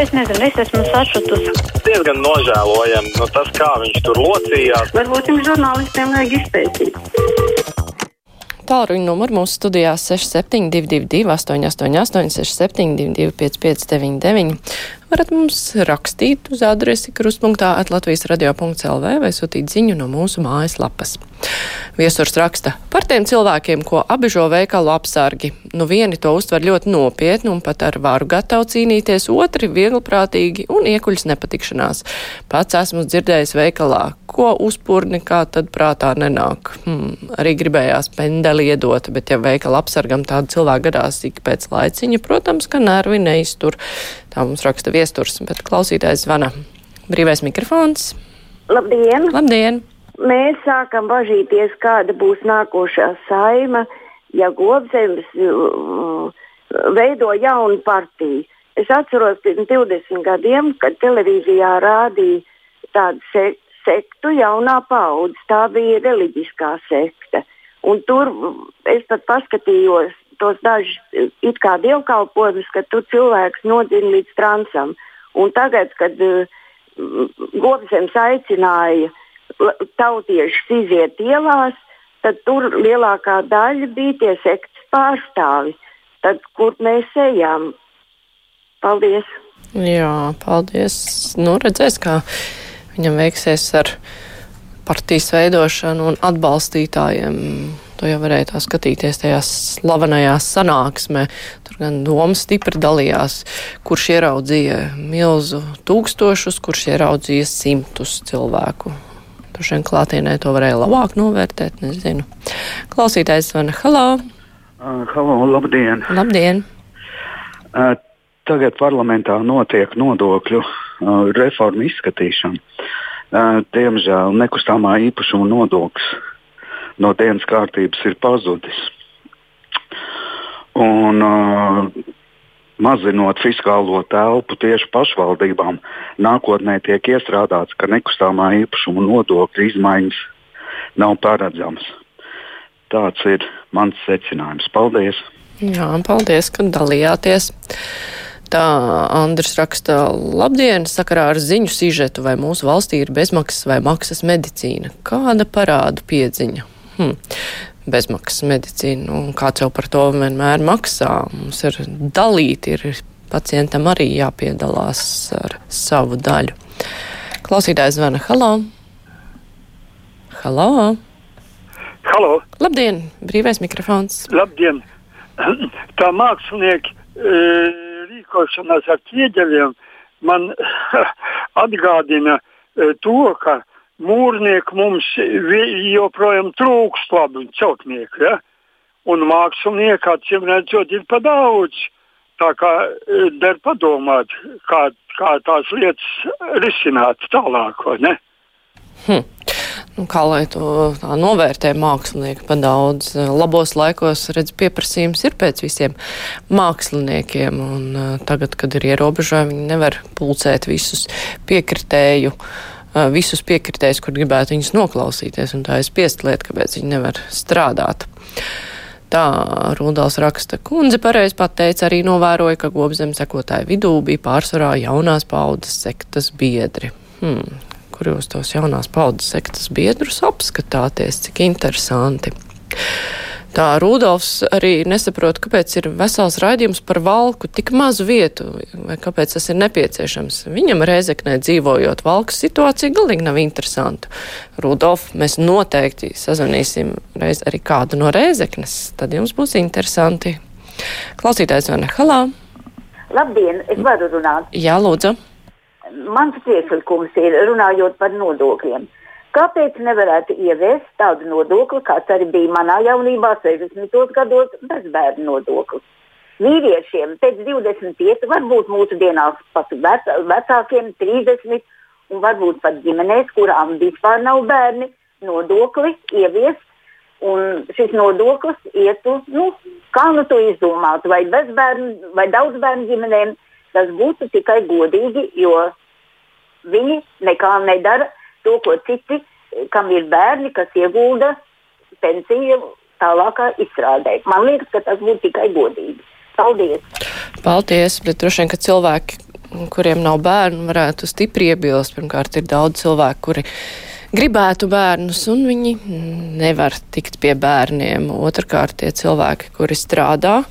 es nezinu, es esmu sašutusi. Diezgan nožēlojami no tas, kā viņš tur locījās. Varbūt jums žurnālistiem vajag izpētīt. Tālruņa numuru mūsu studijā 6722, 888, 672, 559, varat mums rakstīt uz adresi krustpunktā atlatvijas radio.lv vai sūtīt ziņu no mūsu mājaslapas. Viesurs raksta par tiem cilvēkiem, ko abižo veikalu apsargi. Nu vieni to uztver ļoti nopietni un pat ar varu gatavu cīnīties, otri vieglprātīgi un iekuļas nepatikšanās. Pats esmu dzirdējis veikalā, ko uzpurni kā tad prātā nenāk. Hmm, arī gribējās pendeli iedot, bet ja veikala apsargam tādu cilvēku gadās ik pēc laiciņa, protams, ka nervi neiztur. Tā mums raksta viesturs, bet klausītājs zvana. Brīvais mikrofons. Labdien! Labdien! Mēs sākam bažīties, kāda būs nākošā saima, ja Gobzems uh, veido jaunu partiju. Es atceros pirms 20 gadiem, kad televīzijā rādīja tādu se sektu jaunā paudze. Tā bija reliģiskā sekta. Un tur es pat paskatījos tos dažus it kā dievkalpojumus, kad tur cilvēks nodzina līdz transam. Un tagad, kad uh, Gobzems aicināja tautiešus iziet ielās, tad tur lielākā daļa bija tie sekts pārstāvi. Tad, kur mēs ejam? Paldies! Jā, paldies. Nu, redzēs, kā viņam veiksies ar partijas veidošanu un atbalstītājiem. To jau varēja tā skatīties tajā slavenajā sanāksmē. Tur gan doma stipri dalījās, kurš ieraudzīja milzu tūkstošus, kurš ieraudzīja simtus cilvēku. Droši vien klātienē to varēja labāk novērtēt, nezinu. Klausītājs zvana Halo! Uh, halo, labdien! Labdien! Uh, tagad parlamentā notiek nodokļu uh, reformu izskatīšana. Uh, diemžēl nekustamā īpašuma nodoklis no dienas kārtības ir pazudis. Un, uh, mazinot fiskālo telpu tieši pašvaldībām, nākotnē tiek iestrādāts, ka nekustamā īpašuma nodokļa izmaiņas nav paredzamas. Tāds ir mans secinājums. Paldies! Jā, paldies, ka dalījāties. Tā Andris raksta, labdien, sakarā ar ziņu sižetu, vai mūsu valstī ir bezmaksas vai maksas medicīna. Kāda parādu piedziņa? Hm bezmaksas medicīnu, un kāds jau par to vienmēr maksā. Mums ir dalīti, ir pacientam arī jāpiedalās ar savu daļu. Klausītājs zvana Halo! Halo! Halo! Labdien! Brīvais mikrofons! Labdien! Tā mākslinieki e, rīkošanās ar ķieģeļiem man atgādina e, to, ka mūrnieku mums joprojām trūkst labi celtnieku. Ja? Un mākslinieku acīm redzot, ir pa daudz. Tā kā e, der padomāt, kā, kā tās lietas risināt tālāk. Hm. Nu, kā lai to novērtē mākslinieki pa daudz? Labos laikos, redz, pieprasījums ir pēc visiem māksliniekiem, un uh, tagad, kad ir ierobežojumi, viņi nevar pulcēt visus piekritēju uh, visus piekritējus, kur gribētu viņus noklausīties, un tā ir spiest lieta, kāpēc viņi nevar strādāt. Tā Rudals raksta, kundze pareizi pateica, arī novēroja, ka gobzem sekotāju vidū bija pārsvarā jaunās paudzes sektas biedri. Hmm, kur jūs tos jaunās paudzes sektas biedrus apskatāties, cik interesanti. Tā Rudolfs arī nesaprot, kāpēc ir vesels raidījums par valku tik mazu vietu, vai kāpēc tas ir nepieciešams. Viņam reizeknē dzīvojot valkas situācija galīgi nav interesanta. Rudolf, mēs noteikti sazvanīsim reiz arī kādu no reizeknes, tad jums būs interesanti. Klausītājs vana halā. Labdien, es varu runāt. Jā, lūdzu. Mans priekšlikums ir runājot par nodokļiem. Kāpēc nevarētu ieviest tādu nodokli, kāds arī bija manā jaunībā, 60. gados, bezbērnu nodoklis? Vīriešiem pēc 25, varbūt mūsdienās pat vec, vecākiem 30, un varbūt pat ģimenēs, kurām vispār nav bērni, nodokli ieviest. Un šis nodoklis ietu, nu, kā nu to izdomāt, vai bezbērnu, vai daudz bērnu ģimenēm, tas būtu tikai godīgi, jo viņi nekā nedara to, ko citi, kam ir bērni, kas iegulda pensiju tālākā izstrādē. Man liekas, ka tas būtu tikai godīgi. Paldies! Paldies, bet droši vien, ka cilvēki kuriem nav bērnu, varētu stipri iebilst. Pirmkārt, ir daudz cilvēku, kuri gribētu bērnus, un viņi nevar tikt pie bērniem. Otrakārt, tie cilvēki, kuri strādā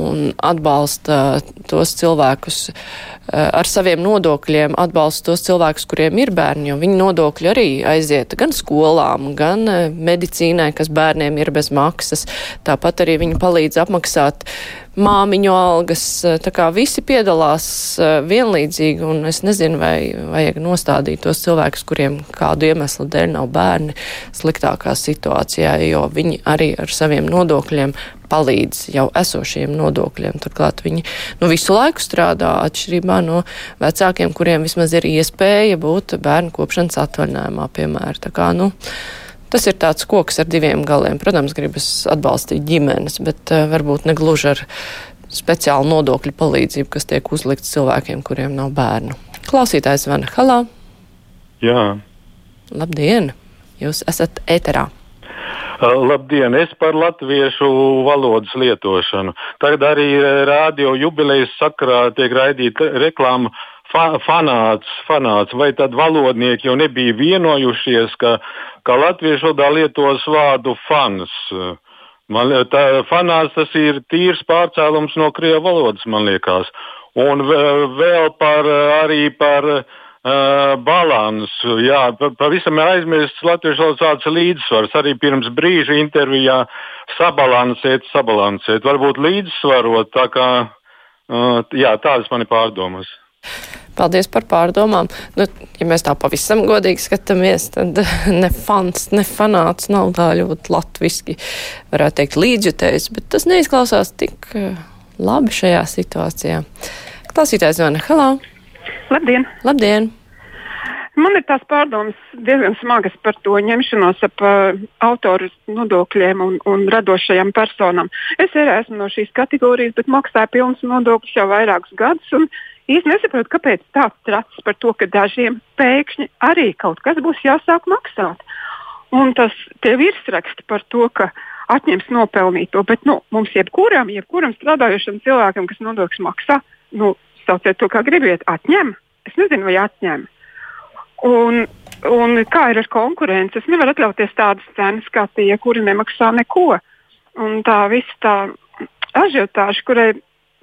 un atbalsta tos cilvēkus eh, ar saviem nodokļiem, atbalsta tos cilvēkus, kuriem ir bērni, jo viņu nodokļi arī aiziet gan skolām, gan eh, medicīnai, kas bērniem ir bez maksas. Tāpat arī viņi palīdz apmaksāt māmiņu algas. Eh, tā kā visi piedalās vienlīdzīgi, un es nezinu, vai vajag nostādīt tos cilvēkus, kuriem kādu iemeslu dēļ nav bērni, sliktākā situācijā, jo viņi arī ar saviem nodokļiem palīdz jau esošiem nodokļiem. Turklāt viņi nu, visu laiku strādā atšķirībā no vecākiem, kuriem vismaz ir iespēja būt bērnu kopšanas atvaļinājumā, piemēram. Tā kā, nu, Tas ir tāds koks ar diviem galiem. Protams, gribas atbalstīt ģimenes, bet uh, varbūt ne gluži ar speciālu nodokļu palīdzību, kas tiek uzlikts cilvēkiem, kuriem nav bērnu. Klausītājs Vana Halā. Jā. Labdien! Jūs esat ēterā. Uh, labdien, es par latviešu valodas lietošanu. Tagad arī uh, rādio jubilejas sakarā tiek raidīta reklāma fa fanāts, fanāts, vai tad valodnieki jau nebija vienojušies, ka, ka latviešu valodā lietos vārdu fans. Man, tā, fanāts tas ir tīrs pārcēlums no krievu valodas, man liekas. Un vēl par, arī par uh, Uh, balans. Jā, pavisam aizmirsts latviešu valodas līdzsvars. Arī pirms brīža intervijā sabalansēt, sabalansēt, varbūt līdzsvarot. Tā kā, uh, jā, tādas man ir pārdomas. Paldies par pārdomām. Nu, ja mēs tā pavisam godīgi skatāmies, tad ne fans, ne fanāts nav tā ļoti latviski, varētu teikt, līdzjutējs, bet tas neizklausās tik labi šajā situācijā. Klausītājs zvana. Halā! Labdien! Labdien! Man ir tās pārdomas diezgan smagas par to ņemšanos ap uh, autoru nodokļiem un, un radošajām personām. Es arī esmu no šīs kategorijas, bet maksāju pilnas nodokļus jau vairākus gadus. Īsti nesaprotu, kāpēc tāds trats par to, ka dažiem pēkšņi arī kaut kas būs jāsāk maksāt. Un tas tie virsraksti par to, ka atņems nopelnīto, bet nu, mums jebkuram, jebkuram strādājošam cilvēkam, kas nodokļus maksā, nu, sauciet to, kā gribiet, atņem. Es nezinu, vai atņem. Un, un kā ir ar konkurenci? Es nevaru atļauties tādas cenas, kā tie, kuri nemaksā neko. Un tā visa tā ažiotāža, kurai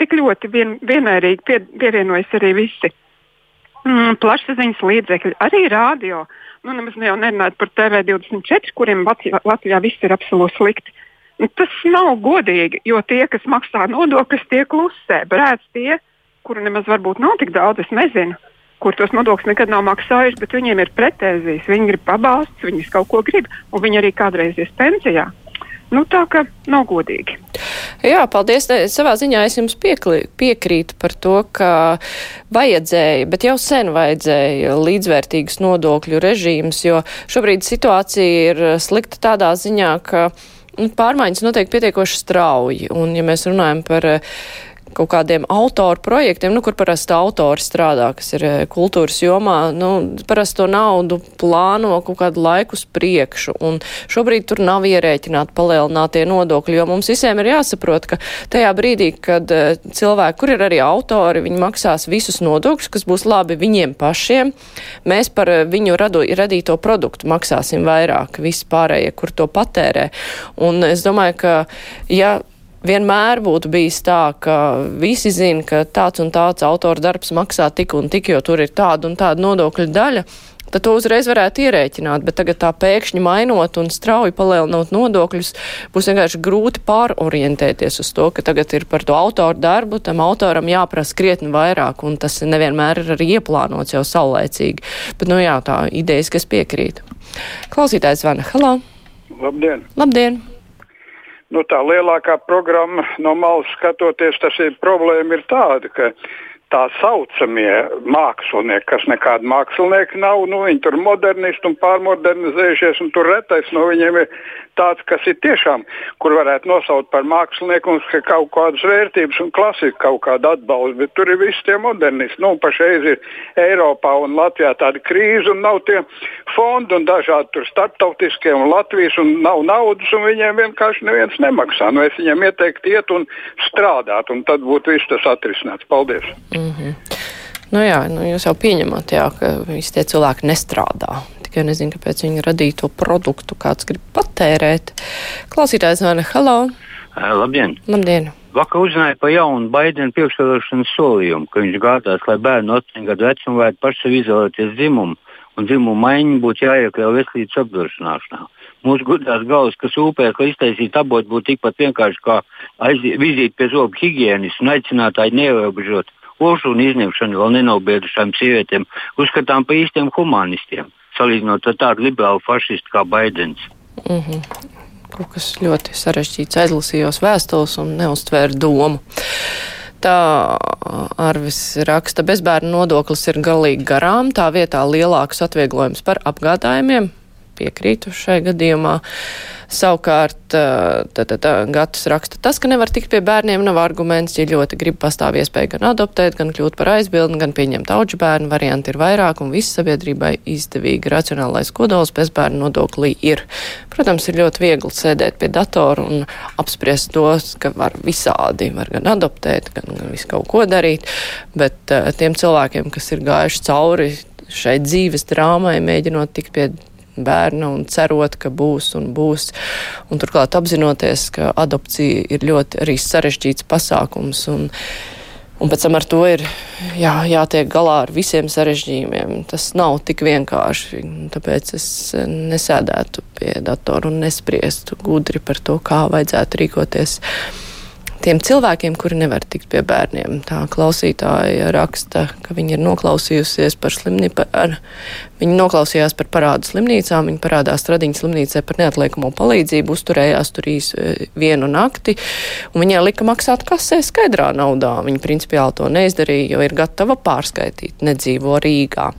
tik ļoti vien, vienmērīgi pie, pievienojas arī visi mm, plašsaziņas līdzekļi, arī rādio. Nu, nemaz ne jau nerunājot par TV24, kuriem Latvijā, Latvijā viss ir absolūti slikti. Nu, tas nav godīgi, jo tie, kas maksā nodokļus, tie klusē. Brēc tie, kuru nemaz varbūt nav tik daudz, es nezinu, kur tos nodokļus nekad nav maksājuši, bet viņiem ir pretēzijas. Viņi grib pabalstus, viņi kaut ko grib, un viņi arī kādreiz ies pensijā. Nu, tā kā nav godīgi. Jā, paldies. Savā ziņā es jums piekli, piekrītu par to, ka vajadzēja, bet jau sen vajadzēja līdzvērtīgas nodokļu režīmus, jo šobrīd situācija ir slikta tādā ziņā, ka nu, pārmaiņas notiek pietiekoši strauji. Un, ja mēs runājam par kaut kādiem autoru projektiem, nu, kur parasti autori strādā, kas ir eh, kultūras jomā, nu, parasti to naudu plāno kaut kādu laiku uz priekšu, un šobrīd tur nav ierēķināti palielinātie nodokļi, jo mums visiem ir jāsaprot, ka tajā brīdī, kad uh, cilvēki, kur ir arī autori, viņi maksās visus nodokļus, kas būs labi viņiem pašiem, mēs par uh, viņu radu, radīto produktu maksāsim vairāk, visi pārējie, kur to patērē. Un es domāju, ka, ja vienmēr būtu bijis tā, ka visi zina, ka tāds un tāds autora darbs maksā tik un tik, jo tur ir tāda un tāda nodokļu daļa. Tad to uzreiz varētu ierēķināt, bet tagad tā pēkšņi mainot un strauji palielinot nodokļus, būs vienkārši grūti pārorientēties uz to, ka tagad ir par to autoru darbu, tam autoram jāprasa krietni vairāk, un tas nevienmēr ir arī ieplānots jau saulēcīgi. Bet, nu jā, tā idejas, kas piekrīt. Klausītājs Vana, halā! Labdien! Labdien! Nu, tā lielākā programma no malas skatoties, tas ir problēma ir tāda, ka tā saucamie mākslinieki, kas nekādi mākslinieki nav, nu, viņi tur modernisti un pārmodernizējušies, un tur retais no viņiem ir tāds, kas ir tiešām, kur varētu nosaukt par mākslinieku un kaut kādas vērtības un klasiku kaut kādu atbalstu, bet tur ir visi tie modernisti. Nu, pašreiz ir Eiropā un Latvijā tāda krīze un nav tie fondi un dažādi tur starptautiskie un Latvijas un nav naudas un viņiem vienkārši neviens nemaksā. Nu, es viņiem ieteiktu iet un strādāt un tad būtu viss tas atrisināts. Paldies! Mm. Mm -hmm. Nu jā, nu jūs jau pieņemat, jā, ka visi tie cilvēki nestrādā. Tikai nezinu, kāpēc viņi radīja to produktu, kāds grib patērēt. Klausītājs zvana Halo! Labdien! Labdien! Vakar uzzināju par jaunu Baidena priekšvēlēšanas solījumu, ka viņš gādās, lai bērni no 8 gadu vecuma varētu sev izvēlēties dzimumu, un dzimumu maiņa būtu jāiekļauj veselības apdrošināšanā. Mūsu gudrās galvas, kas rūpējas, lai iztaisītu abortu, būtu tikpat vienkārši kā vizīt pie zobu higiēnas un aicinātāji neierobežot olšūnu izņemšanu vēl nenobiedušām sievietēm, uzskatām par īstiem humanistiem, salīdzinot ar tādu liberālu fašistu kā Baidens. Mm -hmm kaut kas ļoti sarežģīts. Aizlasījos vēstules un neuztvēru domu. Tā Arvis raksta, bezbērnu nodoklis ir galīgi garām, tā vietā lielāks atvieglojums par apgādājumiem. Piekrītu šai gadījumā. Savukārt, Gatis raksta, tas, ka nevar tikt pie bērniem, nav arguments, ja ļoti grib pastāv iespēja gan adoptēt, gan kļūt par aizbildni, gan pieņemt auģu bērnu. Varianti ir vairāk un viss sabiedrībai izdevīgi. Racionālais kodols bez bērnu nodoklī ir. Protams, ir ļoti viegli sēdēt pie datora un apspriest tos, ka var visādi, var gan adoptēt, gan, gan visu kaut ko darīt, bet tiem cilvēkiem, kas ir gājuši cauri šai dzīves drāmai, mēģinot tikt pie bērna un cerot, ka būs un būs. Un turklāt apzinoties, ka adopcija ir ļoti arī sarežģīts pasākums. Un, Un pēc tam ar to ir jā, jātiek galā ar visiem sarežģījumiem. Tas nav tik vienkārši. Tāpēc es nesēdētu pie datora un nespriestu gudri par to, kā vajadzētu rīkoties tiem cilvēkiem, kuri nevar tikt pie bērniem. Tā klausītāja raksta, ka viņa ir noklausījusies par slimnīcu. Viņa noklausījās par parādu slimnīcām, viņa parādās Stradiņas slimnīcē par neatliekamo palīdzību, uzturējās tur īsi e, vienu nakti, un viņai lika maksāt kasē skaidrā naudā. Viņa principiāli to neizdarīja, jo ir gatava pārskaitīt, nedzīvo Rīgā.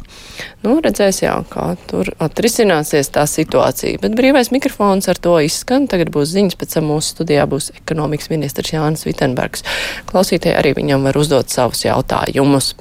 Nu, redzēs, jā, kā tur atrisināsies tā situācija. Bet brīvais mikrofons ar to izskan. Tagad būs ziņas, pēc tam mūsu studijā būs ekonomikas ministrs Jānis Vitenbergs. Klausītāji arī viņam var uzdot savus jautājumus.